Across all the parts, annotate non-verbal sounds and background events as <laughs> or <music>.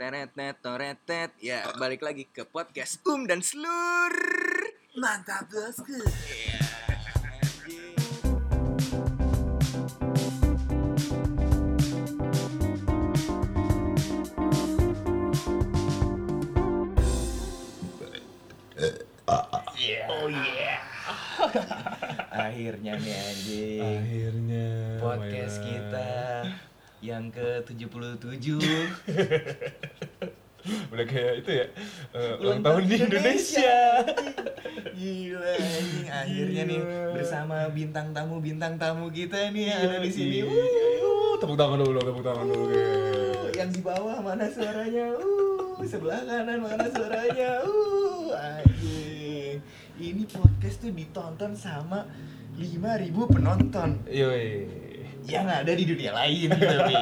Teretet, toretet. Ya, balik lagi ke podcast Um dan Slur. Mantap bosku. Ya, anjing. Oh yeah. <laughs> Akhirnya nih anjing. Akhirnya Podcast Maila. kita yang ke-77 <laughs> udah kayak itu ya eh, Ulang tahun di Indonesia. <laughs> Gila anjing akhirnya nih bersama bintang tamu bintang tamu kita nih yang ada di sini. Iya. Wuh. Tepuk tangan dulu, tepuk tangan dulu. Uh, yang di bawah mana suaranya? Uh, sebelah kanan mana suaranya? Uh, anjing. Ini podcast tuh ditonton sama 5000 penonton Yoi. Yang ada di dunia lain tapi. <laughs>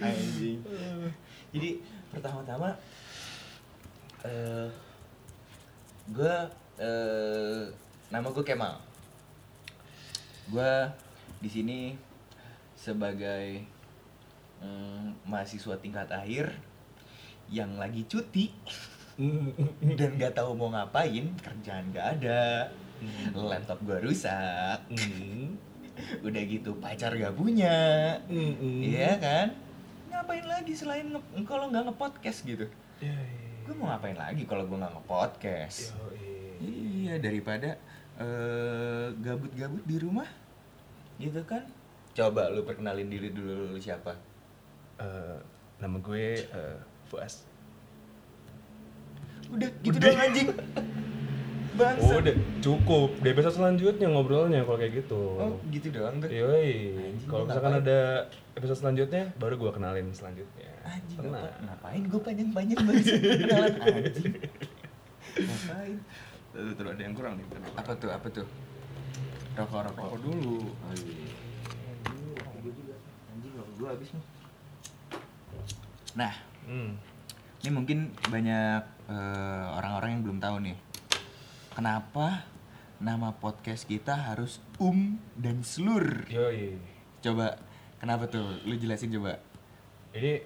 anjing. Jadi pertama-tama eh gue eh nama gue Kemal. Gue di sini sebagai mm, mahasiswa tingkat akhir yang lagi cuti <laughs> dan gak tahu mau ngapain kerjaan gak ada laptop gue rusak Hmm. Udah gitu pacar gak punya Hmm. Iya kan? Ngapain lagi selain nge- kalau nggak ngepodcast gitu? Yoi. Gue mau ngapain lagi kalau gue nggak ngepodcast? Yoi. Iya daripada eh, gabut-gabut di rumah, gitu kan? Coba lu perkenalin diri dulu lu siapa? Eh, nama gue eh, Fuas. Udah gitu Udah. doang anjing. <laughs> Bangsa. Oh, udah cukup. Di episode selanjutnya ngobrolnya kalau kayak gitu. Oh, gitu doang tuh. Yoi. Anjing, Kalau misalkan ngapain? ada episode selanjutnya, baru gua kenalin selanjutnya. Anjing Tenang. ngapa- ngapain gue panjang-panjang banget kenalan anjing. Ngapain? Tuh, tuh, ada yang kurang nih. Apa tuh? Apa tuh? Rokok rokok. Rokok dulu. Oh iya. Anjing rokok gue habis nih. Nah, Hmm. ini mungkin banyak eh, orang-orang yang belum tahu nih. Kenapa nama podcast kita harus Um dan Slur? Yoi. Coba, kenapa tuh? Lu jelasin coba. Ini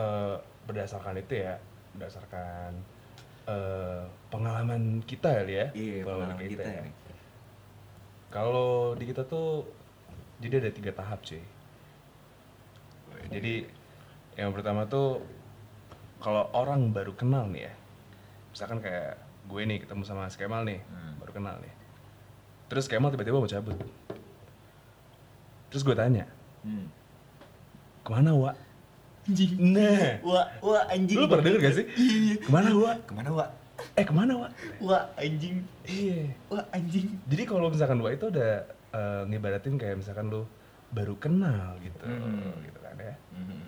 eh, berdasarkan itu ya, berdasarkan eh, pengalaman kita kali ya. Iya, pengalaman kita ya. nih. Kalau di kita tuh jadi ada tiga tahap cuy. Jadi yang pertama tuh kalau orang baru kenal nih ya, misalkan kayak gue nih ketemu sama Mas Kemal nih, Hmm. baru kenal nih. Terus Kemal tiba-tiba mau cabut. Terus gue tanya, Hmm. ke mana Wak? Anjing. Nah, Wah, wah anjing. lu pernah denger gak sih? Iya, iya. Ke mana Wak? Ke mana, Wak? Eh ke mana Wak? Wah, anjing. Iya. Wah, anjing. Jadi kalau misalkan Wak itu udah eh, ngibaratin kayak misalkan lu baru kenal gitu, Hmm. gitu kan ya. Mhm.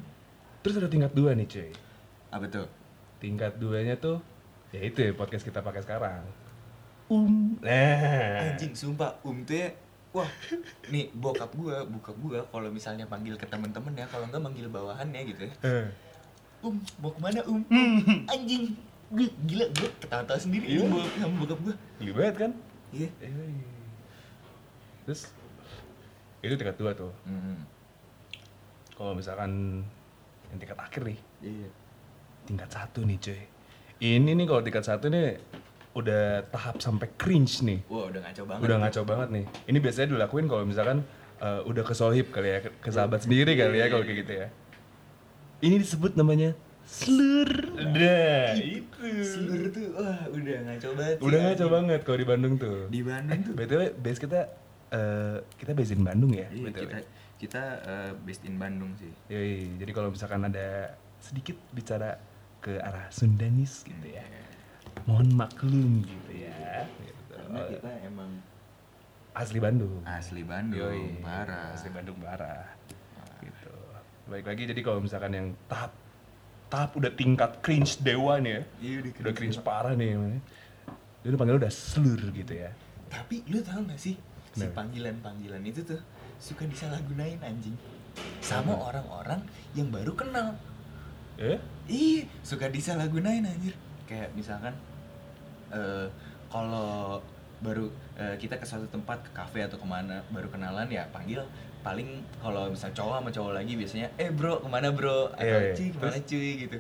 Terus ada tingkat dua nih cuy. Apa tuh? Tingkat duanya tuh ya itu ya podcast kita pakai sekarang. Um. Nah. Anjing, sumpah, um tuh ya Wah, nih bokap gua, bokap gua kalau misalnya panggil ke temen-temen ya, kalau enggak manggil bawahannya gitu ya. Um, mau ke mana um? Anjing, gue gila gue ketawa-tawa sendiri Iya. sama, sama bokap gua. Gila banget kan? Iya. Eh. Terus itu tingkat dua tuh. Hmm. Kalau misalkan yang tingkat akhir nih, Iya. tingkat satu nih cuy. Ini nih kalau tingkat satu nih udah tahap sampai cringe nih. Wah, udah ngaco banget. Udah ngaco banget nih. Ini biasanya dilakuin kalau misalkan eh, udah kesohib kali ya, ke, ke sahabat sendiri kali ya kalau kayak gitu ya. Ini disebut namanya slur. Nah, itu. Seluruh tuh, wah udah ngaco banget. Udah ngaco anjing. banget kalau di Bandung tuh. Di Bandung tuh. BTW base kita eh, kita base in Bandung ya, Iya, BTW. kita kita eh, based in Bandung sih. Yoi, jadi kalau misalkan ada sedikit bicara ke arah Sundanis gitu ya. Mohon maklum gitu ya. Gitu. Karena kita emang Asli Bandung. asli Bandung, Yoi. Asli Bandung parah. Gitu. Baik lagi jadi kalau misalkan yang tahap tahap udah tingkat cringe dewa nih ya. Iya, udah Udah cringe parah nih. Dia udah panggil udah slur gitu ya. Tapi lu tau gak sih si panggilan-panggilan itu tuh suka disalahgunain anjing sama orang-orang yang baru kenal. Eh? Iya, suka disalahgunain anjir. Kayak misalkan eh kalau baru eh, kita ke suatu tempat ke kafe atau ke mana baru kenalan ya panggil paling kalau misal cowok sama cowok lagi biasanya eh bro ke mana bro atau Iya, iya. cuy ke mana cuy gitu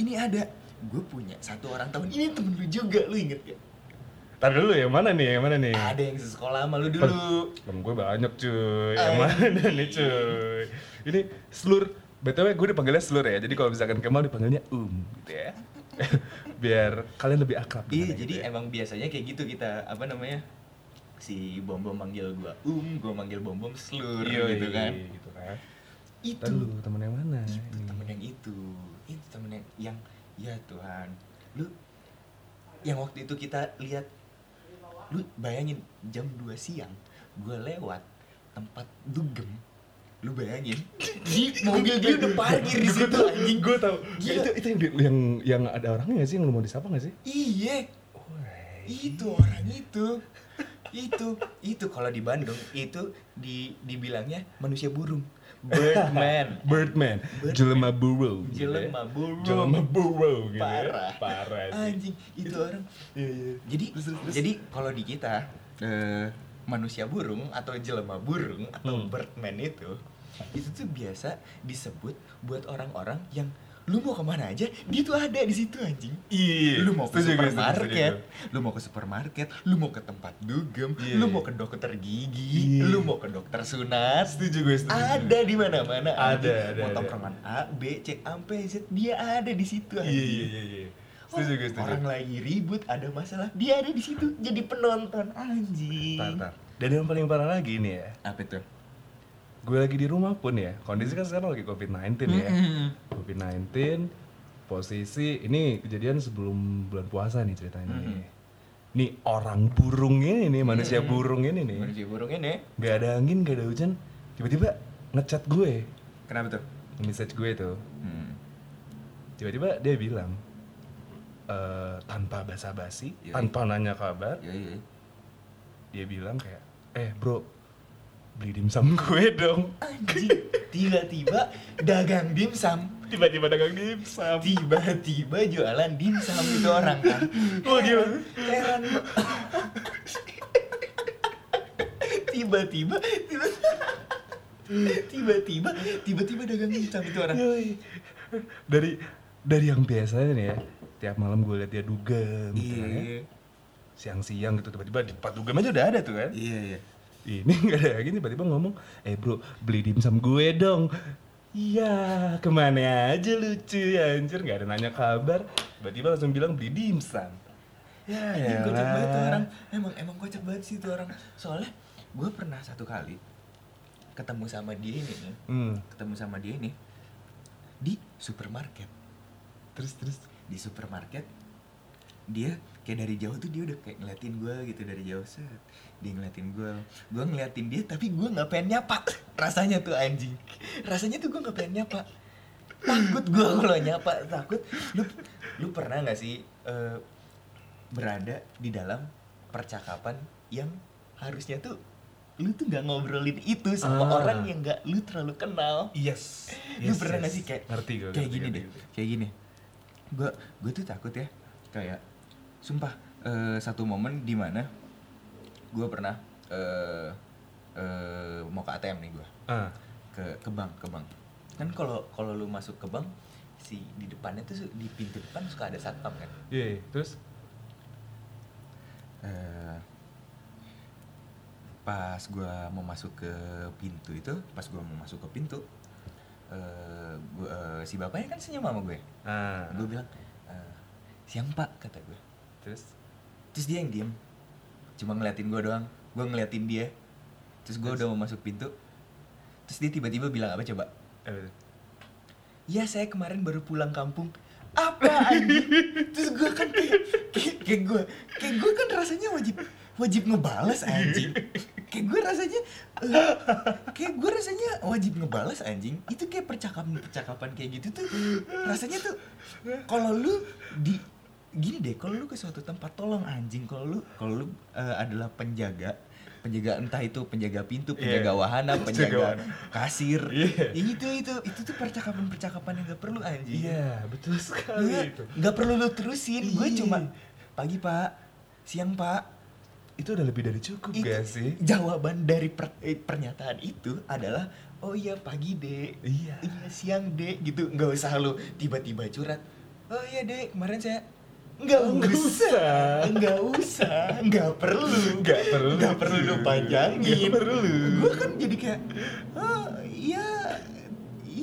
ini ada gue punya satu orang tahun ini temen lu juga lu inget gak Tar dulu yang mana nih? Yang mana nih? ada yang sekolah sama lu dulu Temen gue banyak cuy. Yang Ay. mana nih cuy? Ini Slur. BTW gue dipanggilnya Slur ya. Jadi kalau misalkan Kemal dipanggilnya Um gitu ya. <laughs> Biar kalian lebih akrab. Iya, jadi gitu ya. emang biasanya kayak gitu kita apa namanya? Si Bom Bom manggil gua Um, gua manggil Bom Bom Slur Iya, gitu kan. Gitu kan. Itu Tar dulu temen yang mana? itu Ini. temen yang itu. Itu temen yang yang ya Tuhan. Lu yang waktu itu kita lihat lu bayangin jam 2 siang gua lewat tempat dugem lu bayangin di mobil dia udah parkir di situ anjing Gue tau. Gila. Itu itu yang, yang yang ada orangnya gak sih yang lu mau disapa gak sih? iya Oh, itu orang itu itu itu kalau di Bandung itu di dibilangnya manusia burung birdman <laughs> Birdman, Birdman. jelema burung. ya. jelema burung Jelema burung gitu. ya. Parah. Parah. sih. anjing itu orang Iya, iya. jadi Terus, terus, jadi kalau di kita eh, manusia burung atau jelema burung atau Hmm. birdman itu itu tuh biasa disebut buat orang-orang yang lu mau ke mana aja dia tuh ada di situ anjing Iya. lu mau ke supermarket, lu mau ke supermarket, lu mau ke tempat dugem, Iya, lu mau ke dokter gigi, Iya. lu mau ke dokter sunat, Setuju gue, setuju. ada di mana-mana. Ada, anjing. ada, Mau ada. tongkrongan A, B, C, sampai Z, dia ada di situ. Iya, anjing. iya, iya, iya. Setuju gue, setuju. Orang lagi ribut, ada masalah, dia ada di situ jadi penonton anjing. Tar, tar. Dan yang paling parah lagi nih ya, Apa itu? gue lagi di rumah pun ya, kondisi kan sekarang lagi COVID-19 ya. Mm-mm. COVID-19, posisi ini kejadian sebelum bulan puasa nih ceritanya nih. Mm-mm. Nih orang burung ini nih, manusia Mm-mm. burung ini nih. Manusia burung ini. Gak ada angin, gak ada hujan, tiba-tiba ngechat gue, Kenapa tuh? message gue tuh. Hmm. Tiba-tiba dia bilang, eh, tanpa basa-basi, tanpa nanya kabar, dia bilang kayak, eh bro, beli dimsum <laughs> gue dong. Anjing, tiba-tiba dagang dimsum. Tiba-tiba dagang dimsum. tiba-tiba jualan dimsum itu orang kan <laughs> Wah gila. heran tiba-tiba tiba-tiba tiba-tiba dagang dimsum itu orang. Dari dari yang biasanya nih ya, tiap malam gue liat dia dugem gitu kan ya. iya Siang-siang gitu tiba-tiba di tempat dugem aja udah ada tuh kan. iya iya Ini <laughs> nggak ada lagi tiba-tiba ngomong, "Eh bro, beli dimsum gue dong." Iya, ke mana aja lucu ya anjir nggak ada nanya kabar. Tiba-tiba langsung bilang beli dimsum. Ya Anjing, kocak banget tuh orang emang emang kocak banget sih tuh orang soalnya gue pernah satu kali ketemu sama dia ini nih Hmm. ketemu sama dia ini di supermarket Terus terus. Di supermarket dia kayak dari jauh tuh dia udah kayak ngeliatin gue gitu dari jauh set. Dia ngeliatin gue gue ngeliatin dia tapi gue nggak pengen nyapa. <laughs> Rasanya tuh anjing. Rasanya tuh gue nggak pengen nyapa. Takut gue <laughs> kalau nyapa takut. Lu lu pernah nggak sih eh, berada di dalam percakapan yang harusnya tuh lu tuh nggak ngobrolin itu sama Ah. orang yang nggak lu terlalu kenal? Yes. lu pernah gak sih kayak ngerti gue kayak gini deh kayak gini gue gue tuh takut ya. Kayak sumpah eh, satu momen di mana gue pernah eh eh, mau ke ATM nih gue Ah. ke ke bank ke bank. Kan kalau kalau lu masuk ke bank si di depannya tuh di pintu depan suka ada satpam kan? Iya, iya. terus? Eh, pas gue mau masuk ke pintu itu pas gue mau masuk ke pintu eh gua, eh, si bapaknya kan senyum sama gue. Ah. gue bilang "Eh, siang pak kata gue. Terus? Terus dia yang diem. Cuma ngeliatin gue doang. Gue ngeliatin dia. Terus gue udah mau masuk pintu. Terus dia tiba-tiba bilang apa coba? Eh, ya saya kemarin baru pulang kampung. Apa anjing? <laughs> Terus gue kan kayak kayak, kayak gue kayak gue kan rasanya wajib wajib ngebales anjing kayak gue rasanya kayak gue rasanya wajib ngebales anjing itu kayak percakapan percakapan kayak gitu tuh rasanya tuh kalau lu di gini deh kalau lu ke suatu tempat tolong anjing kalau lu kalau lu eh, adalah penjaga penjaga entah itu penjaga pintu penjaga Iya. wahana Penjaga penjaga wahana. kasir Iya. itu itu itu tuh percakapan percakapan yang gak perlu anjing iya betul sekali Nggak, itu nggak perlu lu terusin gue Iya. cuma pagi pak siang pak itu udah lebih dari cukup Itu gak sih? jawaban dari per- eh, pernyataan itu adalah oh iya pagi dek Iya. iya siang dek gitu nggak usah lu tiba-tiba curhat oh iya dek kemarin saya nggak Oh, nggak usah. nggak usah nggak perlu Nggak perlu. nggak perlu lu panjangin Nggak perlu. gue kan jadi kayak oh iya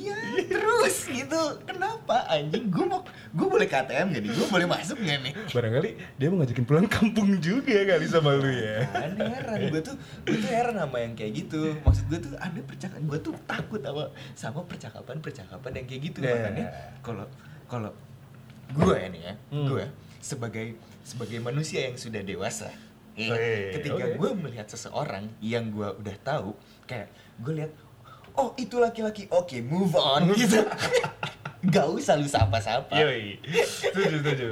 iya terus gitu kenapa anjing gue mau gue boleh KTM gak nih gue boleh masuk gak nih Barangkali dia mau ngajakin pulang kampung juga kali sama lu ya. kan heran gue tuh gue tuh heran sama yang kayak gitu maksud gue tuh ada percakapan gue tuh takut sama sama percakapan percakapan yang kayak gitu Yeah. makanya kalau kalau gue ya nih ya Hmm. gue sebagai sebagai manusia yang sudah dewasa ya, Oke, ketika oke. gue melihat seseorang yang gue udah tahu kayak gue lihat oh itu laki-laki oke move on <laughs> gitu Gak usah lu sapa-sapa Yoi. Setuju, setuju.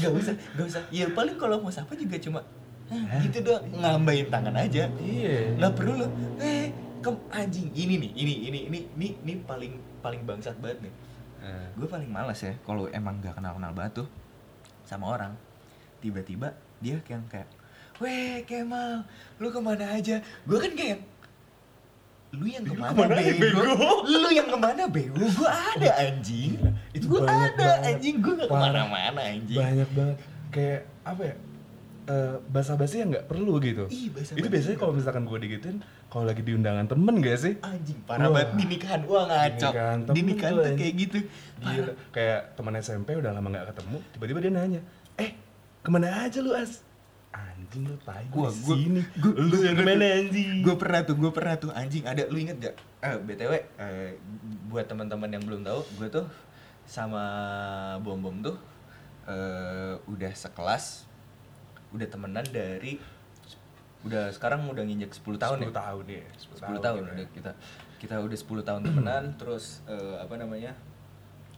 Gak usah, gak usah. Ya paling kalau mau sapa juga cuma "Hah, gitu doang, ngambain tangan aja. Iya. Nggak perlu lo. Eh, kem anjing ini nih, ini ini ini ini ini paling paling bangsat banget nih. Nah, Gue paling malas ya kalau emang gak kenal kenal banget tuh sama orang. Tiba-tiba dia kayak kayak, weh Kemal, lu ke mana aja? Gue kan kayak lu yang ke mana, ke mana bego? bego? lu yang ke mana bego gue ada anjing. Itu gue ada banget. anjing. Gue gak ke mana-mana anjing. Banyak banget. Kayak apa ya eh basa-basi yang nggak perlu gitu. Ih, basa-basi itu biasanya kalau misalkan gue digituin kalau lagi di undangan temen gak sih? Anjing parah banget. Di nikahan wah ngaco Di nikahan tuh, anjing. kayak gitu. Gila, kayak teman SMP udah lama nggak ketemu tiba-tiba dia nanya eh ke mana aja lu as anjing lu tai Gua- gua- sini. gua- lu gua- yang ke mana anjing? gue pernah tuh gue pernah tuh anjing. Ada lu inget gak eh btw eh, buat teman-teman yang belum tahu gue tuh sama bom bom tuh eh, udah sekelas udah temenan dari udah sekarang udah nginjek 10 tahun 10 ya tahun ya 10 tahun udah kita kita udah 10 tahun temenan. <clears throat> Terus eh, apa namanya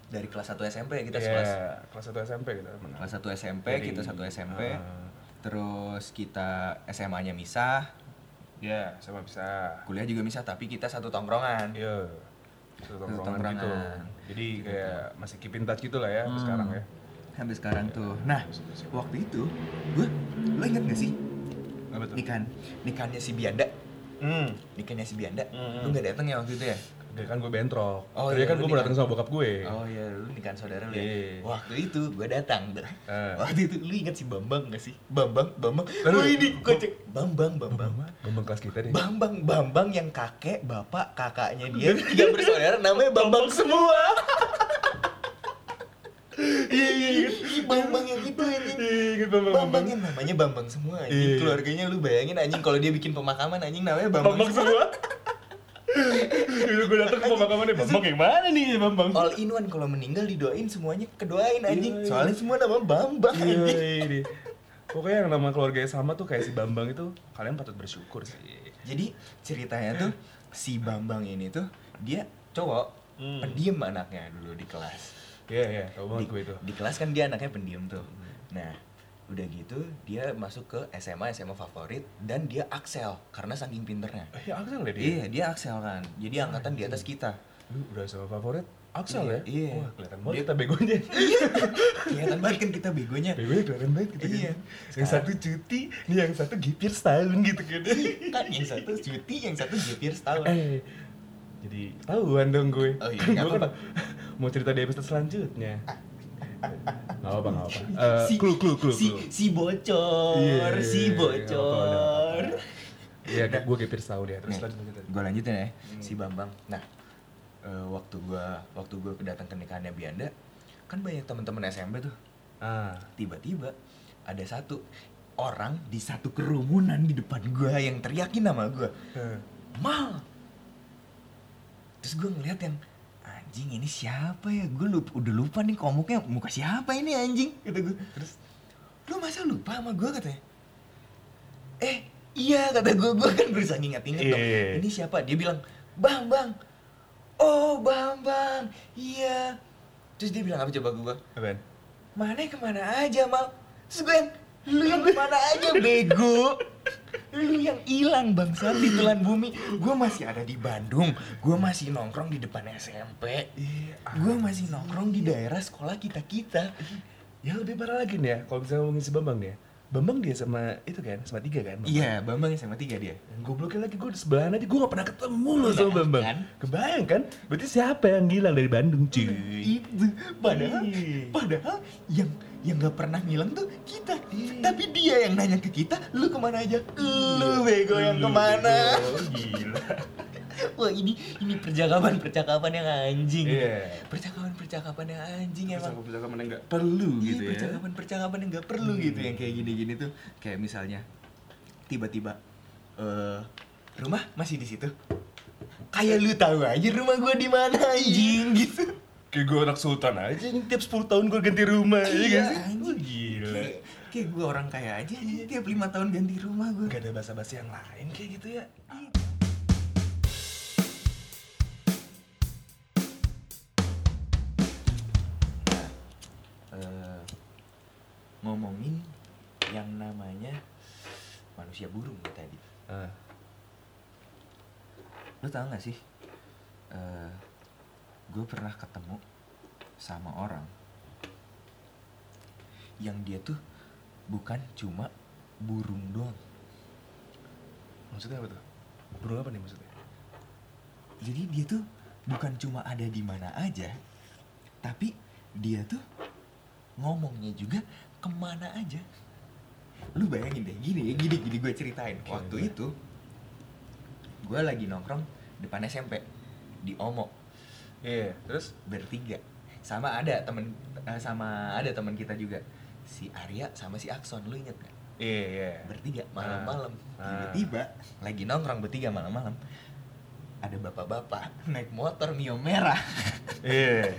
dari kelas 1 SMP kita Iya, sekelas. kelas 1 SMP kita temenan. kelas 1 SMP Dari- kita satu SMP Ah. Terus kita SMA-nya misah Iya, sama bisa. kuliah juga misah tapi kita satu tongkrongan Iya. Satu tongkrongan tongkrongan. gitu. Jadi kayak masih keep in touch gitu lah ya Hmm. sekarang ya. sampai sekarang tuh nah waktu itu gue lo inget gak sih Apa tuh? nikahan nikahannya si Bianda Hmm. nikahannya si Bianda Hmm. lu nggak datang ya waktu itu ya Dia kan gue bentrok. Oh, Tadi iya, kan gue mau datang sama bokap gue. oh iya lu nikahan saudara lu ya Iya. waktu itu gue datang Eh. waktu itu lu inget si Bambang gak sih Bambang Bambang Lalu, Wah ini Bam- kocek Bambang Bambang Bambang kelas kita deh. Bambang Bambang yang kakek bapak kakaknya dia <laughs> tiga bersaudara namanya Bambang semua Iya iya iya. Bambang yang itu anjing Iya, inget Bambang. Bambang yang namanya Bambang semua anjing Iya. keluarganya lu bayangin anjing kalau dia bikin pemakaman anjing namanya Bambang, Bambang semua. <laughs> Itu gue datang ke pemakamannya Bambang yang mana nih Bambang? all in one kalau meninggal didoain semuanya kedoain anjing Iya, iya. soalnya semua nama Bambang Iya, anjing ini. Pokoknya yang nama keluarganya sama tuh kayak si Bambang itu kalian patut bersyukur sih. jadi ceritanya tuh si Bambang ini tuh dia cowok Hmm. pendiam anaknya dulu di kelas Iya iya, tau banget gue itu. di kelas kan dia anaknya pendiam tuh nah udah gitu dia masuk ke SMA SMA favorit dan dia Axel karena saking pinternya Eh, ya Axel ya dia? iya dia Axel kan jadi angkatan di atas kita Lu udah sama favorit Axel Iya, ya? iya. Wah, kelihatan banget Dia- kita begonya. <laughs> kelihatan banget kan kita begonya Begonya kelihatan banget kita. Iya. kan. Yang satu cuti, nih yang satu gipir setahun gitu kan. kan yang satu cuti yang satu gapir setahun eh, jadi tahuan dong gue. Oh iya, gue kan mau cerita di episode selanjutnya. Gak apa, gak apa. Eh, clue, clue, clue, si, clue. si bocor Iya, si apa-apa, nggak bocor. Iya, gue gipir setahun ya. Terus Nih, lanjut lanjut. gue lanjutin ya si Bambang nah eh, waktu gua waktu gua datang ke nikahannya Bianda kan banyak teman-teman SMP tuh Ah, tiba-tiba ada satu orang di satu kerumunan di depan gua yang teriakin nama gua eh, mal terus gue ngeliat yang anjing ini siapa ya? Gue lupa, udah lupa nih komuknya muka siapa ini anjing? Kata gue terus? Lu masa lupa sama gue katanya eh iya kata gue gue kan berusaha ingat-ingat dong. Iya. ini siapa? Dia bilang bang bang. Oh bang bang. Iya. Terus dia bilang apa coba gue apaan? mana ke mana aja mal. Terus gue yang lu yang <laughs> ke mana aja bego lu yang hilang bangsa di telan bumi gue masih ada di Bandung gue masih nongkrong di depan SMP Iya, gue masih nongkrong di daerah sekolah kita kita Ya lebih parah lagi nih ya, kalau misalnya ngomongin si Bambang nih ya. Bambang dia sama itu kan, sama tiga kan? Bambang? Iya, Bambang SMA 3 dia. Gobloknya lagi gue di sebelahan aja, gue gak pernah ketemu loh sama Bambang kan? Kebayang kan? Berarti siapa yang hilang dari Bandung cuy? Itu padahal Iya. padahal yang yang nggak pernah ngilang tuh kita. Iya. Tapi dia yang nanya ke kita, lu ke mana aja? Lu bego yang Lu ke mana? Gila <laughs> Wah ini ini percakapan percakapan yang anjing. Iya Percakapan percakapan yang anjing emang. Percakapan yang gak perlu Iya, gitu ya percakapan percakapan yang nggak perlu Hmm. gitu yang kayak gini-gini tuh. Kayak misalnya tiba-tiba eh rumah masih di situ. Kayak lu tahu aja rumah gua di mana anjing gitu. Kayak gue anak sultan aja, ini tiap 10 tahun gue ganti rumah Iya, Iya gak sih? anjing. Gila Kayak, kayak gue orang kaya aja nih, tiap lima tahun ganti rumah gue. Gak ada basa-basi yang lain kayak gitu ya Eh, ngomongin yang namanya manusia burung ya tadi. ah. Lo tau gak sih? eh gue pernah ketemu sama orang yang dia tuh bukan cuma burung doang. Maksudnya apa tuh? Burung apa nih maksudnya? Jadi dia tuh bukan cuma ada di mana aja, tapi dia tuh ngomongnya juga ke mana aja. Lu bayangin deh, gini gini gini gue ceritain. Waktu itu gue lagi nongkrong depan SMP di Omo Iya, terus? bertiga. Sama ada temen eh, sama ada teman kita juga. Si Arya sama si Akson lu inget gak? Iya, iya. Bertiga malam-malam. Ah. tiba-tiba lagi nongkrong bertiga malam-malam ada bapak-bapak naik motor Mio merah. <laughs> Iya.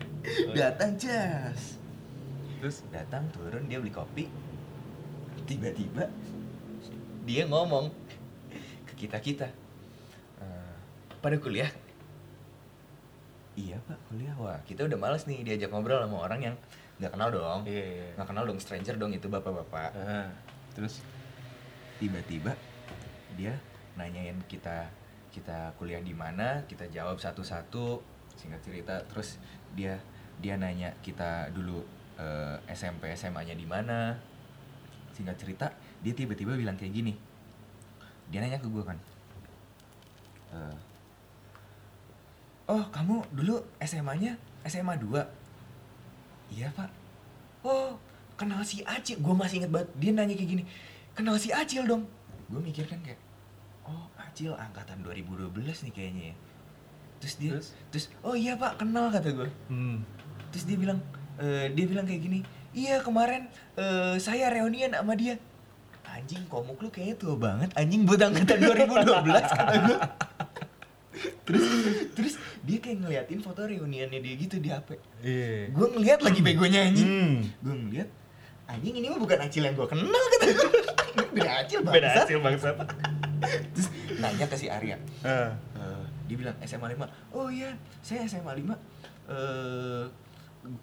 <laughs> Datang jas Terus? datang turun dia beli kopi. Tiba-tiba dia ngomong ke kita kita pada kuliah iya pak kuliah. Wah kita udah males nih diajak ngobrol sama orang yang nggak kenal dong. Iya, iya nggak kenal dong stranger dong itu bapak-bapak. Ah. Terus? tiba-tiba dia nanyain kita kita kuliah di mana? Kita jawab satu-satu singkat cerita. Terus dia dia nanya kita dulu eh, SMP SMA-nya di mana? Singkat cerita dia tiba-tiba bilang kayak gini. Dia nanya ke gue kan eh, oh kamu dulu SMA-nya SMA 2 iya pak. Oh kenal si Acil. Gue masih inget banget dia nanya kayak gini kenal si Acil dong. Gue mikir kan kayak oh Acil angkatan 2012 nih kayaknya ya. Terus dia Terus? terus, oh iya pak kenal kata gue Hmm. Terus dia bilang eh, dia bilang kayak gini iya kemarin eh, saya reunian sama dia. Anjing komuk lu kayaknya tua banget. Anjing buat angkatan 2012 kata gue <laughs> terus terus dia kayak ngeliatin foto reuniannya dia gitu di HP Iya. Gue ngeliat lagi begonya anjing. Hmm. Gue ngeliat anjing ini mah bukan Acil yang gue kenal kata gue <laughs> beda Acil bangsat. Beda hasil bangsat. Terus nanya ke si Arya. Ah. Eh, dia bilang SMA 5 oh iya saya SMA 5 eh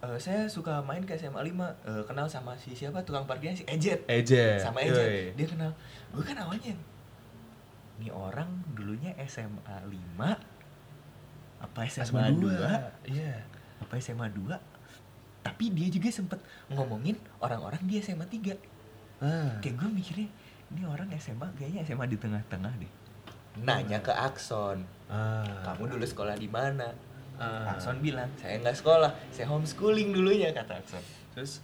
eh, saya suka main ke SMA 5 eh, kenal sama si siapa tukang parkirnya si Ejet Ejet sama Yoi. Ejet dia kenal gue kan awalnya ini orang dulunya SMA 5 apa SMA, 2 Iya apa SMA 2 tapi dia juga sempet ngomongin orang-orang di SMA 3 ah. kayak gue mikirnya ini orang SMA kayaknya SMA di tengah-tengah deh nanya ke Akson ah. kamu dulu sekolah di mana ah. Akson bilang saya nggak sekolah saya homeschooling dulunya kata Akson Terus?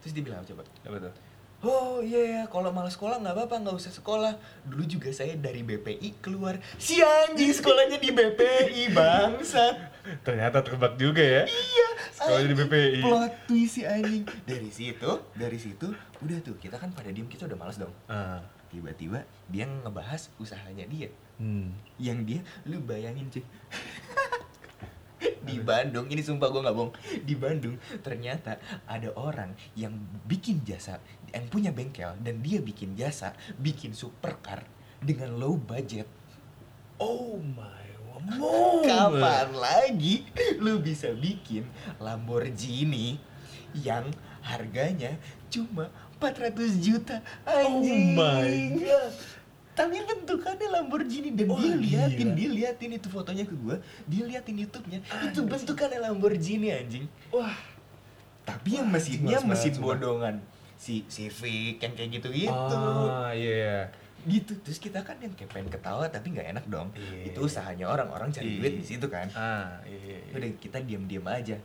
terus dia bilang coba Apa tuh? Oh iya ya kalau malas sekolah nggak apa-apa nggak usah sekolah. Dulu juga saya dari BPI keluar. Si anjing sekolahnya di BPI <laughs> bangsa. Ternyata terbak juga ya. Iya Sekolahnya di. BPI. plot twist si anjing. Dari situ dari situ udah tuh kita kan pada diem kita udah malas dong. Ah. tiba-tiba dia ngebahas usahanya dia. Hmm. Yang dia lu bayangin cuy. <laughs> Di Bandung ini sumpah gue nggak bohong. Di Bandung ternyata ada orang yang bikin jasa yang punya bengkel dan dia bikin jasa bikin supercar dengan low budget. Oh my kapan lagi lu bisa bikin Lamborghini yang harganya cuma 400 juta? Anjing Oh my God. tapi bentukannya Lamborghini dan Oh, dia liatin gila. dia liatin itu fotonya ke gua dia liatin YouTube-nya. Itu bentukannya Lamborghini anjing. Wah. Tapi yang mesinnya mesin bodongan si Civic yang kayak gitu-gitu. Ah, iya. Gitu. Terus kita kan yang kayak pengen ketawa tapi nggak enak dong. Iya. Itu usahanya orang-orang cari Iya. duit di situ kan. Ah, iya. iya. Udah kita diam-diam aja.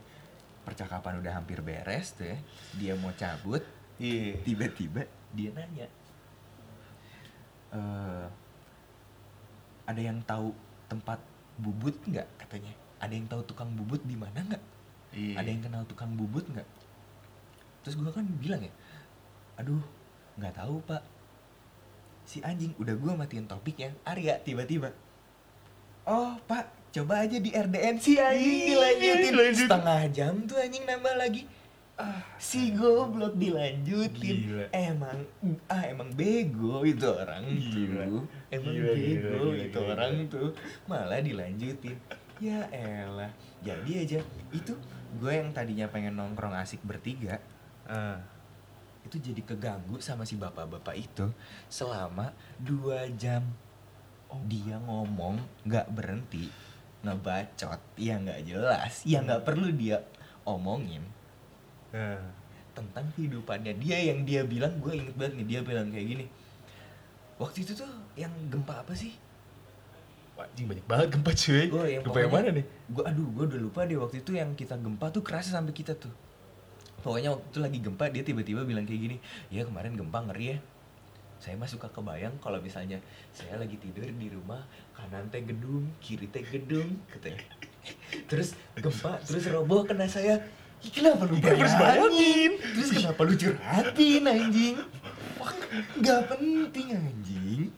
Percakapan udah hampir beres tuh ya. Dia mau cabut, Iya. tiba-tiba dia nanya. "Eh, ada yang tahu tempat bubut nggak katanya? Ada yang tahu tukang bubut di mana nggak? Iya. Ada yang kenal tukang bubut nggak? Terus gua kan bilang ya, aduh nggak tahu pak. Si anjing udah gua matiin topiknya, Arya tiba-tiba. Oh pak, coba aja di RDN si anjing dilanjutin dilanjut. setengah jam tuh anjing nambah lagi. Ah, si goblok dilanjutin. Gila. Emang ah emang bego itu orang Gila. tuh. Emang Gila, bego gila, gila, itu gila. orang tuh. Malah dilanjutin. Ya elah. Jadi aja itu gue yang tadinya pengen nongkrong asik bertiga Ah. Itu jadi keganggu sama si bapak-bapak itu selama dua jam Oh. dia ngomong nggak berhenti ngebacot ya nggak jelas ya nggak perlu dia omongin Ah. tentang kehidupannya dia yang dia bilang gue inget banget nih dia bilang kayak gini waktu itu tuh yang gempa apa sih anjing banyak banget gempa cuy. Oh, yang gempa yang mana nih? gue aduh gue udah lupa deh waktu itu yang kita gempa tuh kerasa sampai kita tuh pokoknya waktu itu lagi gempa dia tiba-tiba bilang kayak gini ya kemarin gempa ngeri ya. Saya mah suka kebayang kalau misalnya saya lagi tidur di rumah kanan teh gedung kiri teh gedung katanya. Terus gempa terus roboh kena saya. Ih, kenapa lu bayangin terus kenapa lu curhatin anjing? Wah, nggak penting anjing.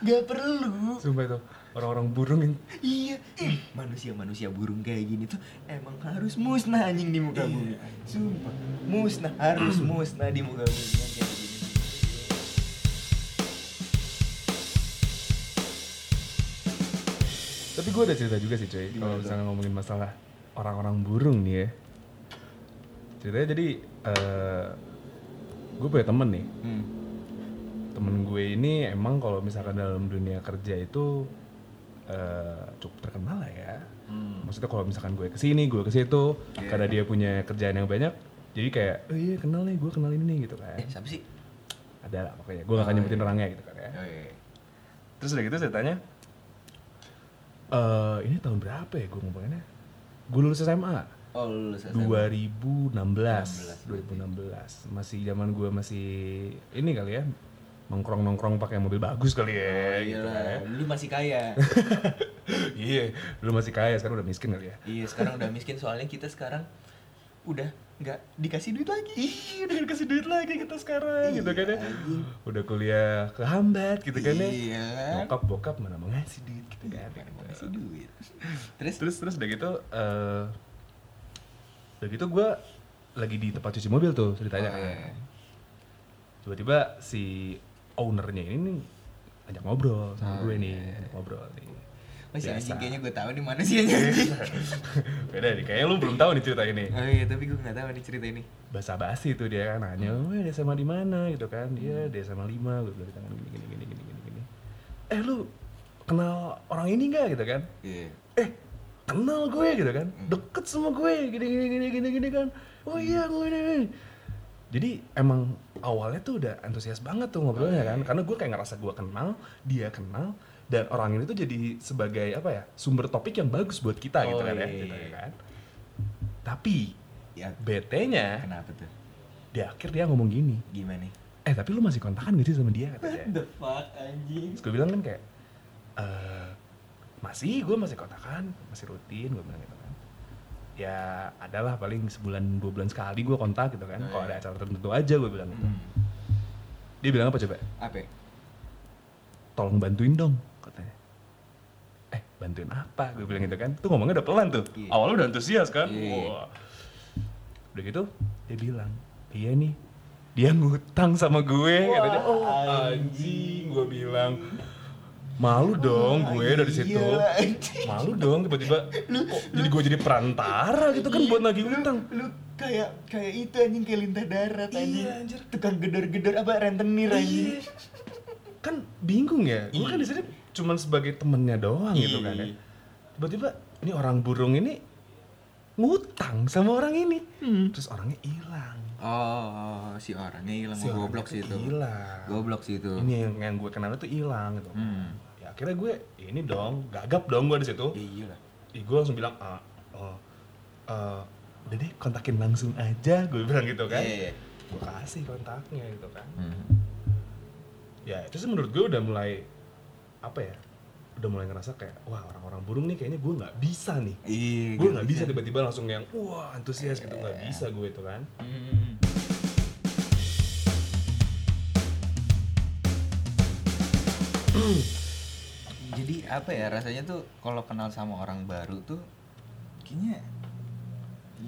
Nggak perlu. Sumpah itu orang-orang burung yang Iya, eh, manusia-manusia burung kayak gini tuh emang harus musnah anjing di muka Iya, bumi. anjing. Sumpah, musnah harus <clears throat> musnah di muka bumi yang kayak gini. Tapi gue ada cerita juga sih cuy, kalau misalnya ngomongin masalah orang-orang burung nih ya. Ceritanya jadi, eh gue punya temen nih, Hmm. temen gue ini emang kalau misalkan dalam dunia kerja itu eh cukup terkenal lah ya. Hmm. Maksudnya kalau misalkan gue ke sini, gue ke situ, Iya. karena dia punya kerjaan yang banyak, jadi kayak, oh iya kenal nih, gue kenal ini nih gitu kan. Eh, siapa sih? Ada lah pokoknya, gue gak akan Oh, nyebutin iya. orangnya gitu kan ya. Oh, iya. Terus udah gitu saya tanya, eh ini tahun berapa ya gue ngomongnya? Gue lulus SMA. Oh, lulus SMA. 2016 16, 2016 masih zaman gue masih ini kali ya nongkrong nongkrong pakai mobil bagus kali ya Oh, gitu kan. dulu masih kaya. <laughs> iya dulu masih kaya sekarang udah miskin kali ya iya, sekarang udah miskin soalnya kita sekarang udah nggak dikasih duit lagi. Ih, udah dikasih duit lagi kita sekarang gitu kan ya. Iya. Udah kuliah kehambat gitu kan ya. Iya. Bokap bokap mana mau ngasih duit gitu kan. Pengen gitu. ngasih duit. Terus Terus terus udah gitu eh udah gitu gue lagi di tempat cuci mobil tuh ceritanya Oh, kan. iya. Tiba-tiba si ownernya ini nih ajak ngobrol sama Oh, gue nih, iya. ajak ngobrol nih. masih Biasa. anjing kayaknya gue tahu di mana sih anjing. <laughs> Beda nih, kayaknya lu belum tahu nih cerita ini. oh iya, tapi gue nggak tahu nih cerita ini. Basa basi tuh dia kan nanya, "Weh, dia sama di mana?" gitu kan. Dia dia sama lima, gue bilang tangan gini gini gini gini gini gini. Eh lu kenal orang ini nggak gitu kan? Iya. eh kenal gue gitu kan Hmm. deket sama gue gini gini gini gini gini kan oh iya gue ini." Jadi emang awalnya tuh udah antusias banget tuh ngobrolnya Oh, kan karena gue kayak ngerasa gue kenal dia kenal dan orang ini tuh jadi sebagai apa ya sumber topik yang bagus buat kita gitu Oh, kan ya iya, gitu iya. kan tapi Ya, BT-nya kenapa tuh? di akhir dia ngomong gini Gimana? eh tapi lu masih kontakan gak sih sama dia katanya the fuck anjing? Terus gue bilang kan kayak eh masih gue masih kontakan masih rutin gue bilang gitu kan ya adalah paling sebulan dua bulan sekali gue kontak gitu kan Oh, kalau iya. ada acara tertentu aja gue bilang gitu Hmm. dia bilang apa coba Apa? ya? tolong bantuin dong katanya eh bantuin apa gue bilang gitu kan tuh ngomongnya udah pelan tuh Iya. awalnya udah antusias kan Iya. Wah. udah gitu dia bilang iya nih dia ngutang sama gue katanya oh anjing gue bilang malu dong gue dari situ Iya, anjing. malu dong tiba-tiba kok jadi gue jadi perantara gitu kan buat nagih utang Lu kayak kayak itu anjing kayak lintah darat Iya, anjing. anjir. Tukang gedor-gedor apa rentenir anjing. Iya. kan bingung ya gue kan di sini cuman sebagai temennya doang gitu kan ya Iya. tiba-tiba ini orang burung ini ngutang sama orang ini Hmm. terus orangnya hilang Oh, si orangnya hilang Si goblok sih itu. hilang Goblok sih itu. ini yang, yang gue kenal itu hilang gitu Hmm. Ya akhirnya gue ini dong gagap dong gue di situ Ya iyalah. Ih, gue langsung bilang ah, oh, eh, udah deh kontakin langsung aja gue bilang gitu kan Iya, iya. gue kasih kontaknya gitu kan Hmm. ya itu sih menurut gue udah mulai apa ya udah mulai ngerasa kayak wah orang-orang burung nih kayaknya gue nggak bisa nih Iya, gue nggak bisa tiba-tiba langsung yang wah antusias gitu nggak bisa gue itu kan Hmm. Apa ya rasanya tuh kalau kenal sama orang baru tuh kayaknya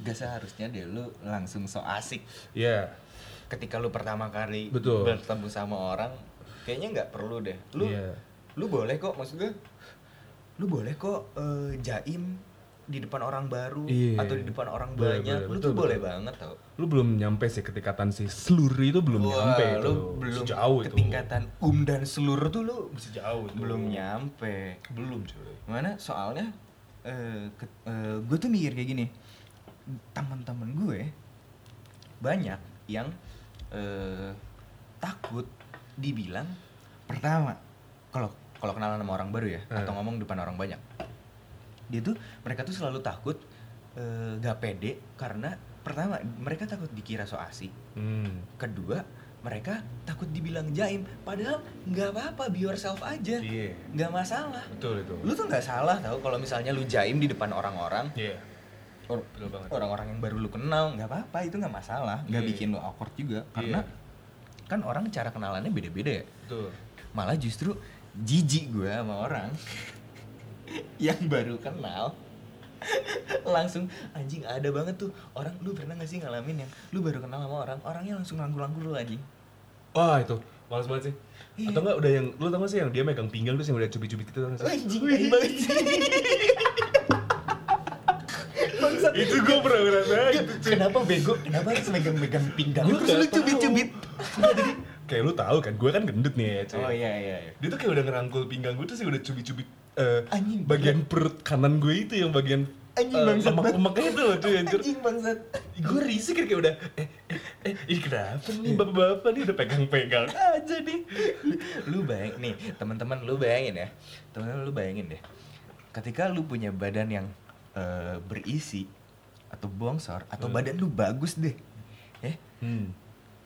gak seharusnya deh lu langsung so asik ya ketika lu pertama kali Betul. bertemu sama orang kayaknya nggak perlu deh lu Iya. lu boleh kok maksud gue lu boleh kok eh, jaim di depan orang baru Iya. atau di depan orang Boleh, banyak. boleh, lu betul, tuh boleh betul. banget tau. Lu belum nyampe sih ketingkatan si seluruh itu belum Wah, nyampe itu lu belum jauh itu. ketingkatan um dan seluruh tuh lu masih jauh itu. belum nyampe. Belum cuy. Mana? Soalnya eh gue tuh mikir kayak gini. Teman-teman gue banyak yang eh, takut dibilang pertama kalau kalau kenalan sama orang baru ya atau ngomong depan orang banyak dia tuh mereka tuh selalu takut eh, gak pede karena pertama mereka takut dikira so asik. Hmm. kedua mereka takut dibilang jaim. Padahal nggak apa-apa be yourself aja. Iya. Nggak masalah. Betul itu. Lu tuh nggak salah tau kalau misalnya lu jaim di depan orang-orang. Iya. Or- orang-orang yang baru lu kenal nggak apa-apa itu nggak masalah. Nggak Iya. bikin lu awkward juga karena Iya. kan orang cara kenalannya beda-beda ya. Betul. Malah justru jijik gue sama orang <laughs> yang baru kenal langsung anjing ada banget tuh orang lu pernah gak sih ngalamin yang lu baru kenal sama orang orangnya langsung rangkul-rangkul lu anjing wah itu males banget sih Iya. atau enggak udah yang lu tau gak sih yang dia megang pinggang terus yang udah cubit-cubit gitu tau gak sih anjing banget <laughs> itu gue pernah ngerasa gitu cuy Kenapa bego? Kenapa harus megang-megang pinggang? Gua Terus lu cubit-cubit. <laughs> Kayak lu tahu kan gue kan gendut nih ya cuy Oh iya iya iya. dia tuh kayak udah ngerangkul pinggang gue terus udah cubit-cubit eh, Anjing. bagian perut kanan gue itu yang bagian Anjing, bangsat banget. lemak-lemaknya itu loh cuy anjir Anjing bangsat. gue risih kan kayak udah eh eh eh ini kenapa nih bapak-bapak nih udah pegang-pegang aja nih Lu bayang nih, teman-teman lu bayangin ya. Teman-teman lu bayangin deh. Ketika lu punya badan yang eh, berisi atau bongsor atau Hmm. badan lu bagus deh. Ya, hmm.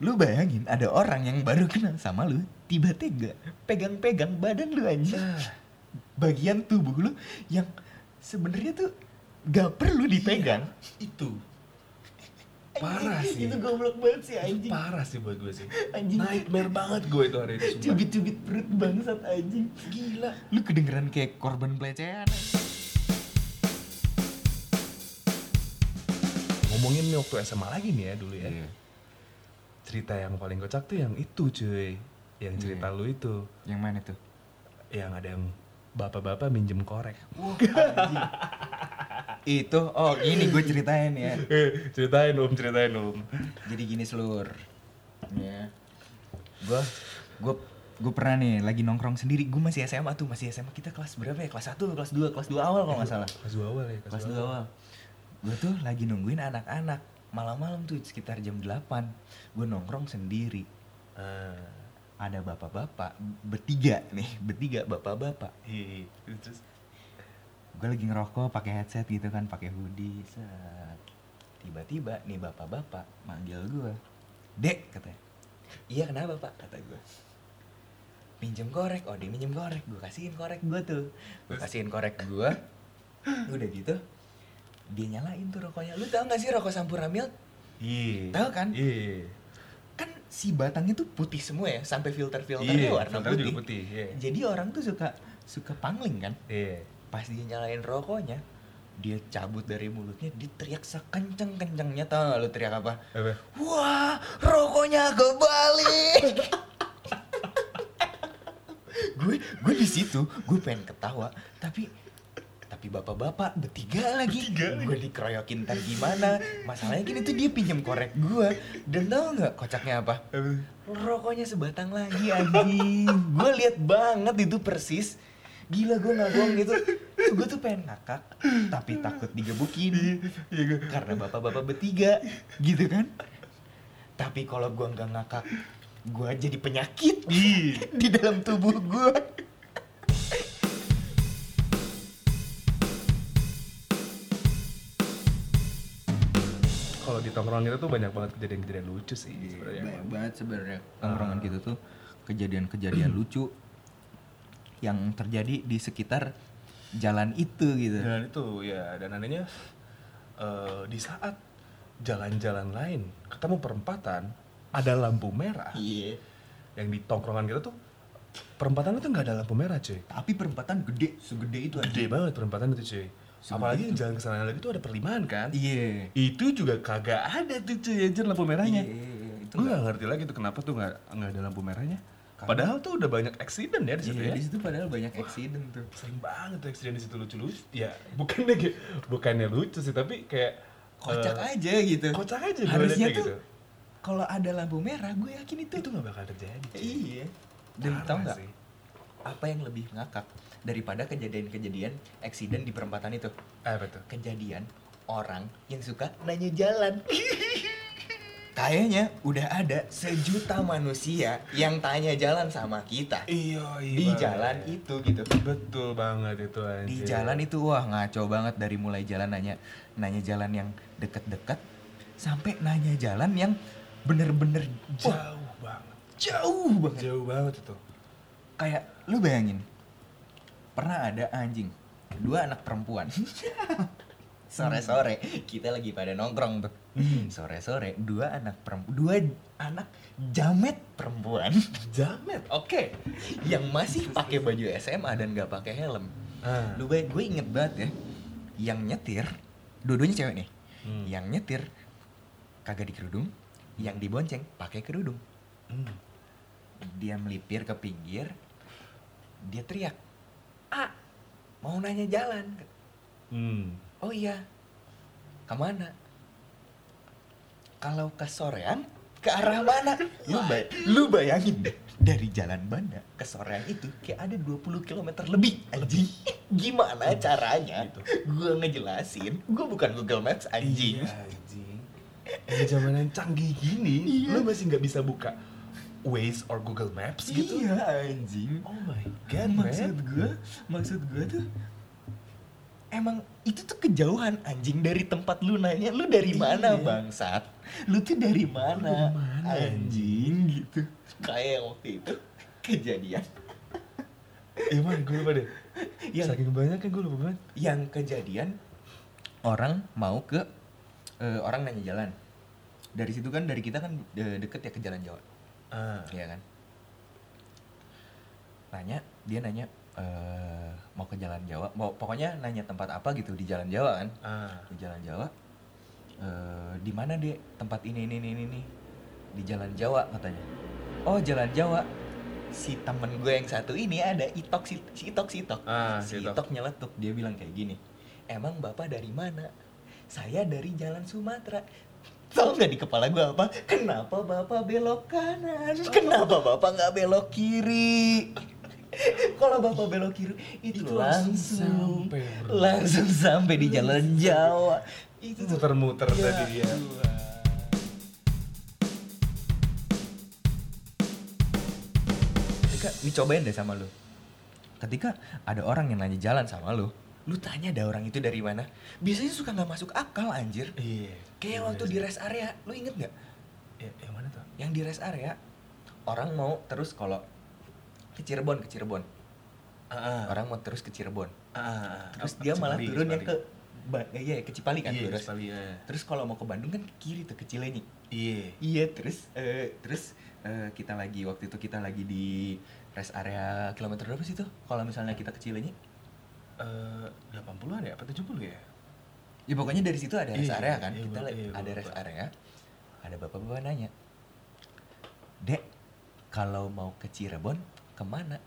lu bayangin ada orang yang baru kenal sama lu tiba-tiba pegang-pegang badan lu anjing. Bagian tubuh lu yang sebenarnya tuh gak perlu dipegang. itu <laughs> parah sih Itu goblok banget sih Itu anjing. parah sih buat gue sih Anjing. nightmare banget gue itu hari itu. Cubit-cubit perut bangsat anjing. Gila. Lu kedengeran kayak korban pelecehan. ngomongin nih waktu SMA lagi nih ya dulu ya Iya. cerita yang paling kocak tuh yang itu cuy yang cerita Iya. lu itu Yang mana tuh? yang ada yang bapak-bapak minjem korek Wah. Itu, oh ini gue ceritain ya. eh ceritain om ceritain om Jadi gini seluruh. Ya. Gue, gue, gue pernah nih lagi nongkrong sendiri. Gue masih SMA tuh, masih SMA kita kelas berapa ya? Kelas 1 kelas 2 kelas 2 awal kalau nggak salah. kelas dua awal ya Kelas 2 awal. Gue tuh lagi nungguin anak-anak. Malam-malam tuh sekitar jam 8 Gue nongkrong sendiri. ah Ada bapak-bapak bertiga nih, bertiga bapak-bapak. iya iya. terus? Gue lagi ngerokok pakai headset gitu kan pakai hoodie set. Tiba-tiba nih bapak-bapak manggil gue dek katanya. Iya kenapa pak? kata gue pinjem korek oh dia minjem korek. Gue kasihin korek gue tuh. Gue kasihin korek gue udah gitu dia nyalain tuh rokoknya. Lu tau gak sih rokok Sampurna iya. Tahu kan? iya kan si batangnya tuh putih semua ya sampai filter filternya iya warna filternya putih. juga putih iya. Jadi orang tuh suka suka pangling kan? Iya. Pas dia nyalain rokoknya dia cabut dari mulutnya dia teriak sekenceng kencengnya tau gak lu teriak apa? Apa? Wah rokoknya kebalik. <laughs> Gue gue di situ gue pengen ketawa tapi tapi bapak-bapak bertiga lagi gue dikeroyokin ntar gimana masalahnya gini tuh dia pinjam korek gue dan tau nggak kocaknya apa rokoknya sebatang lagi anjing gue lihat banget itu persis Gila gue nggak bohong gitu. Gue tuh pengen ngakak, tapi takut digebukin. Iya gue. Karena bapak-bapak bertiga, gitu kan. Tapi kalau gue nggak ngakak, gue jadi penyakit di dalam tubuh gue. Di tongkrongan kita tuh banyak banget kejadian-kejadian lucu sih sebenarnya. Banyak banget sebenarnya tongkrongan kita tuh kejadian-kejadian lucu yang terjadi di sekitar jalan itu gitu. Dan itu ya dan anehnya eh, di saat jalan-jalan lain ketemu perempatan ada lampu merah Iya. yang di tongkrongan kita tuh perempatan itu nggak ada lampu merah cuy Tapi perempatan gede, segede itu aja. gede banget perempatan itu cuy apalagi yang jalan ke sana lagi tuh ada perlimaan kan Iya. itu juga kagak ada tuh cuy anjir lampu merahnya Iya, itu gue nggak- nggak ngerti lagi tuh kenapa tuh nggak nggak ada lampu merahnya Karena- padahal tuh udah banyak accident ya di situ Iya, ya di situ padahal banyak accident tuh. sering banget tuh accident di situ lucu-lucu ya bukannya kayak bukannya lucu sih tapi kayak Kocak eh, aja gitu. kocak aja Harusnya liatnya tuh gitu. kalau ada lampu merah, gue yakin itu. itu nggak bakal terjadi cuy. Iya. Dan tau nggak sih. apa yang lebih ngakak daripada kejadian-kejadian accident di perempatan itu? apa tuh Kejadian orang yang suka nanya jalan. <laughs> Kayaknya udah ada sejuta manusia yang tanya jalan sama kita iya iya di jalan itu gitu. betul banget itu anjir Di jalan itu wah ngaco banget dari mulai jalan nanya nanya jalan yang deket-deket sampai nanya jalan yang bener-bener wah, jauh banget jauh banget. jauh banget itu Kayak lu bayangin pernah ada anjing. Dua anak perempuan. <laughs> Sore-sore kita lagi pada nongkrong tuh. Hmm. sore-sore dua anak perempuan dua anak jamet perempuan. <laughs> Jamet? Oke. Yang masih pakai baju SMA dan nggak pakai helm. Ah. Lu baik gue inget banget ya yang nyetir dua-duanya cewek nih. Hmm. yang nyetir kagak di kerudung yang dibonceng pakai kerudung. Hmm. dia melipir ke pinggir dia teriak ah mau nanya jalan. Hmm. oh iya. Ke mana? Kalau ke sorean ke arah mana? Lu, bay- lu bayangin deh. Dari jalan Banda ke sorean itu kayak ada 20 km lebih anjing. Gimana caranya? Gitu. gua ngejelasin. Gua bukan Google Maps anjing. Iya, anjing. Di zaman yang canggih gini, Iya. lu masih nggak bisa buka Waze or Google Maps gitu. iya anjing Oh my god, maksud man. gue maksud gue tuh emang itu tuh kejauhan anjing dari tempat lu nanya lu dari mana Iya. bangsat lu tuh dari mana, dari mana, anjing gitu kayak waktu itu kejadian Emang gue lupa deh. Yang- Saking banyak kan gue lupa banget. yang kejadian orang mau ke eh, orang nanya jalan dari situ kan dari kita kan deket ya ke jalan Jawa Ah. Iya kan? Nanya dia nanya eh, mau ke jalan Jawa mau pokoknya nanya tempat apa gitu di jalan Jawa kan? Ah. di jalan Jawa eh, di mana deh tempat ini ini ini ini? Di jalan Jawa katanya. Oh jalan Jawa. Si temen gue yang satu ini ada itok si, si itok si itok. Ah, si si Itok. itok nyeletuk dia bilang kayak gini. Emang bapak dari mana? Saya dari jalan Sumatera Tahu nggak di kepala gue apa? Kenapa bapak belok kanan? Kenapa bapak nggak belok kiri? Kalau bapak belok kiri itu, Itu langsung langsung sampai, bro. langsung sampai di jalan Jawa. Itu Muter-muter Ya tadi dia. Ketika dicobain deh sama lu. Ketika ada orang yang nanya jalan sama lu, lu tanya ada orang itu dari mana? Biasanya suka nggak masuk akal anjir. Iya. Kayak Iya waktu sih. di rest area, lu inget nggak? Ya, yang mana tuh? Yang di rest area, orang mau terus kalau ke Cirebon ke Cirebon, Ah. orang mau terus ke Cirebon. Ah. Terus Oh, dia malah Cipali, turun yang ke ba iya ke Cipali kan Iya, lurus. Cipali, ya. Terus kalau mau ke Bandung kan ke kiri tuh ke Cilenyi. Iya. Iya, terus eh, terus eh, kita lagi waktu itu kita lagi di rest area kilometer berapa sih tuh? Kalau misalnya kita ke Cilenyi? Eh, 80-an ya? Apa 70 ya? Ya pokoknya dari situ ada rest Iya, area kan. iya, kita iya, gua ada rest area. Ada bapak-bapak nanya. Dek, kalau mau ke Cirebon ke mana?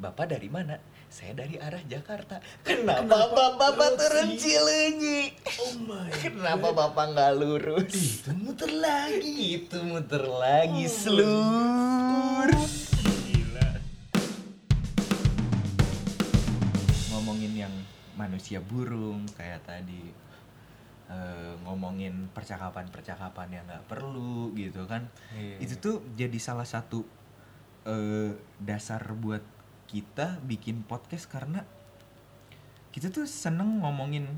Bapak dari mana? Saya dari arah Jakarta. Kenapa, bapak-bapak turun Cilenyi? Oh my Kenapa bapak nggak lurus? Itu muter lagi. Itu muter lagi, Oh my selur. Manusia burung kayak tadi eh, ngomongin percakapan-percakapan yang nggak perlu gitu kan Iya. itu tuh jadi salah satu eh, dasar buat kita bikin podcast karena kita tuh seneng ngomongin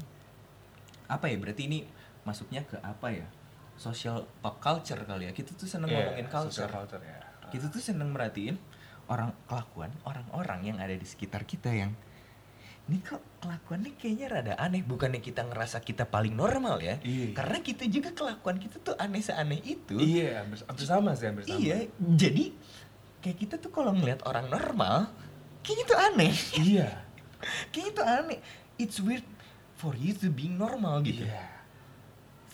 apa ya berarti ini masuknya ke apa ya social pop culture kali ya kita tuh seneng Iya, ngomongin culture culture ya. kita tuh seneng merhatiin orang kelakuan orang-orang yang ada di sekitar kita yang ini kok kelakuannya kayaknya rada aneh bukannya kita ngerasa kita paling normal ya Iya. karena kita juga kelakuan kita tuh aneh seaneh itu Iya, hampir, hampir sama sih, hampir sama. iya jadi kayak kita tuh kalau ngeliat orang normal kayaknya tuh aneh Iya. <laughs> kayaknya tuh aneh it's weird for you to be normal gitu Iya.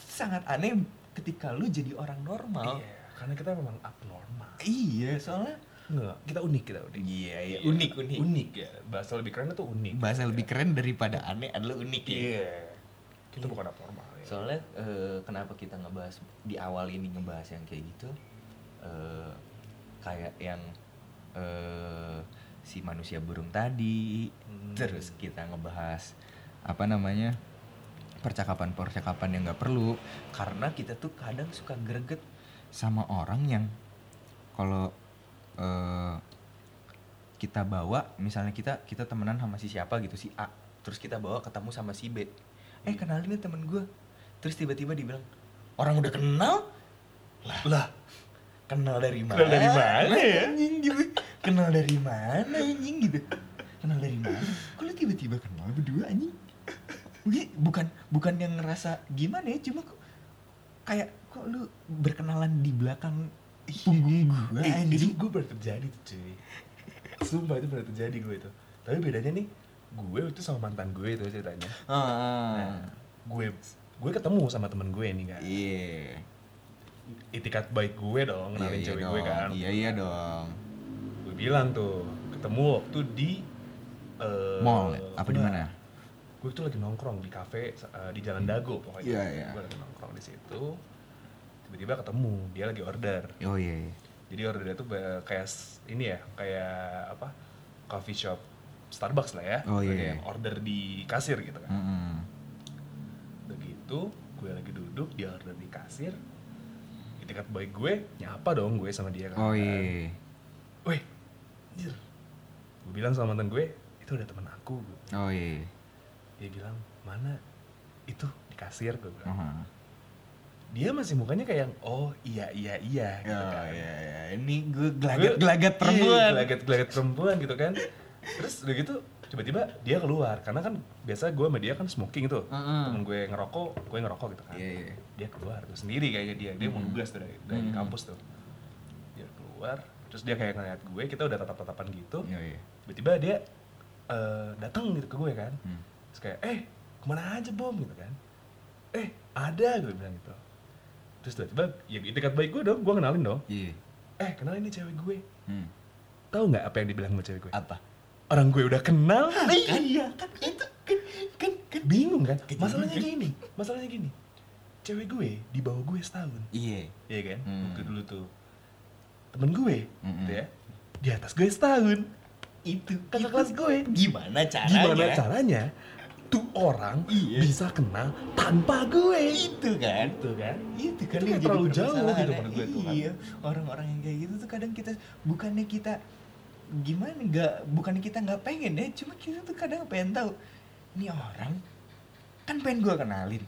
sangat aneh ketika lu jadi orang normal Iya, karena kita memang abnormal. iya soalnya Enggak, kita unik, kita unik. iya iya unik unik Unik ya. Bahasa lebih keren itu unik. bahasa lebih keren daripada aneh adalah unik ya Iya. Kita bukan abnormal ya. soalnya eh, kenapa kita ngebahas di awal ini ngebahas yang kayak gitu eh, kayak yang eh, si manusia burung tadi Hmm. terus kita ngebahas apa namanya percakapan-percakapan yang nggak perlu karena kita tuh kadang suka greget sama orang yang kalau eh, kita bawa misalnya kita kita temenan sama si siapa gitu si A. Terus kita bawa ketemu sama si B. Eh kenalin nih temen gue terus tiba-tiba dibilang orang udah kenal? Lah. Lah. Kenal dari mana Kenal dari mana? ya? anjing gitu. Kenal dari mana anjing? Gitu. Kenal dari mana? Kok lu tiba-tiba kenal berdua anjing? Bukan bukan yang ngerasa gimana ya cuma kayak kok lu berkenalan di belakang punggung gue Eh, anjing. itu gue pernah terjadi tuh cuy. Sumpah itu pernah terjadi gue itu. Tapi bedanya nih Gue itu sama mantan gue itu ceritanya. Ah. Nah, gue gue ketemu sama temen gue nih kan. Iya. Itikat baik gue dong Kenalin Iya, iya cewek dong. gue kan. Iya iya dong. Gue bilang tuh Ketemu waktu di eh, mall apa di mana? Gue tuh lagi nongkrong di kafe eh, di Jalan Dago pokoknya. Iya, iya. Gue lagi nongkrong di situ Tiba-tiba ketemu Dia lagi order oh iya, iya. Jadi ordernya tuh kayak ini ya, kayak apa? Coffee shop Starbucks lah ya. Oh, iya, iya. yang order di kasir gitu kan. Mm-mm. Udah gitu, gue lagi duduk, dia order di kasir. Itikat baik gue, nyapa dong gue sama dia kan. oh iya Weh, anjir. Gue bilang sama mantan gue, itu udah temen aku. oh iya Dia bilang, mana? Itu di kasir gue bilang. Aha. Dia masih mukanya kayak yang, oh iya iya iya gitu Oh, kan. iya, iya. ini gue gelagat gelagat iya, perempuan gelagat gelagat perempuan gitu kan terus udah gitu tiba-tiba dia keluar karena kan biasa gue sama dia kan smoking tuh Heeh. temen gue ngerokok gue ngerokok gitu kan Iya, iya. dia keluar tuh sendiri kayaknya dia dia mau nugas tuh dari, dari Hmm. kampus tuh dia keluar terus dia kayak ngeliat gue kita udah tatap tatapan gitu Iya, iya. tiba-tiba dia eh, datang gitu ke gue kan Hmm. terus kayak eh ke mana aja bom gitu kan eh ada gue bilang gitu terus tiba-tiba ya dekat baik gue dong gue kenalin dong Iya. eh kenalin nih cewek gue Hmm. tahu nggak apa yang dibilang sama cewek gue Apa? orang gue udah kenal iya kan itu kan kan kan bingung kan masalahnya gitu. gini masalahnya gini cewek gue di bawah gue setahun Iya. iya kan Hmm. waktu dulu tuh temen gue Mm-mm. gitu ya di atas gue setahun Itu kakak kelas gue gimana caranya? gimana caranya tuh orang Iya. bisa kenal tanpa gue Itu kan. itu kan itu kan Itu yang terlalu jauh gitu menurut gue tuh kan. iya orang-orang yang kayak gitu tuh kadang kita bukannya kita gimana nggak bukannya kita nggak pengen ya cuma kita tuh kadang pengen tahu ini orang kan pengen gue kenalin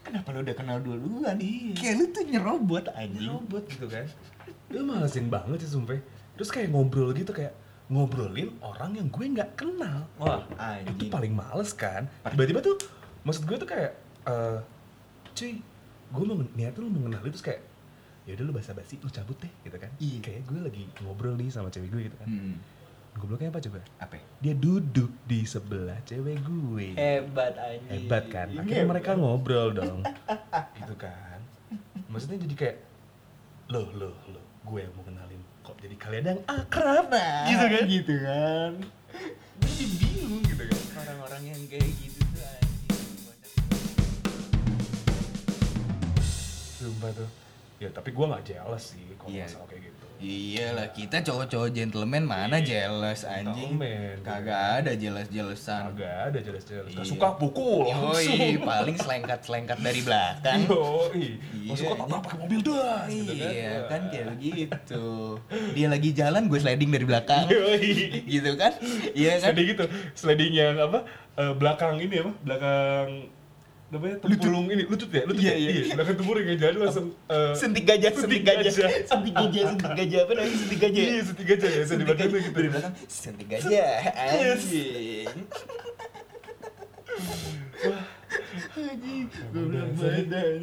kenapa lu udah kenal duluan Iya. kayak lu tuh nyerobot anjing robot gitu kan dia malesin banget sih sumpah terus kayak ngobrol gitu kayak ngobrolin orang yang gue nggak kenal. Wah itu anjing. paling males kan. Tiba-tiba tuh maksud gue tuh kayak eh cuy gue mau niatnya lu mau kenalin terus kayak ya udah lu basa-basi lu cabut deh gitu kan. Iya. kayak gue lagi ngobrol nih sama cewek gue gitu kan. Hmm. gobloknya apa coba? Apa? Dia duduk di sebelah cewek gue. Hebat anjing. Hebat kan? Akhirnya mereka ngobrol dong. Gitu kan. Maksudnya jadi kayak loh loh loh gue yang mau kenalin kok jadi kalian yang akrab nah gitu kan? Gitu kan. Jadi bingung gitu kan orang-orang yang kayak gitu tuh anjing. Sumpah tuh. Ya tapi gue nggak jealous sih kalau Iya. masalah kayak gitu Iyalah, kita cowok-cowok gentleman mana jealous anjing. Gentleman. Kagak ada jealous-jealousan. agak ada jelas jelas Iya. gak suka pukul langsung Yoi, paling selengkat-selengkat dari belakang. Yoi, Iya, masuk kota iya. pakai mobil das gitu kan. Iya kan kayak begitu. Dia lagi jalan, gue sliding dari belakang. Yoi. gitu kan? Iya kan? Sliding gitu, sliding yang apa? eh, belakang ini apa? Belakang namanya tempurung ini lutut ya lutut Iya, ya? iya. belakang tempurung yang jadi langsung eh, Sentik gajah, sentik gajah, gajah. sentik gajah, sentik gajah apa namanya sentik gajah? iya sentik aja ya Sentik gajah. gitu Dari belakang sentik gajah, anjing. Anjing, gue bilang badan.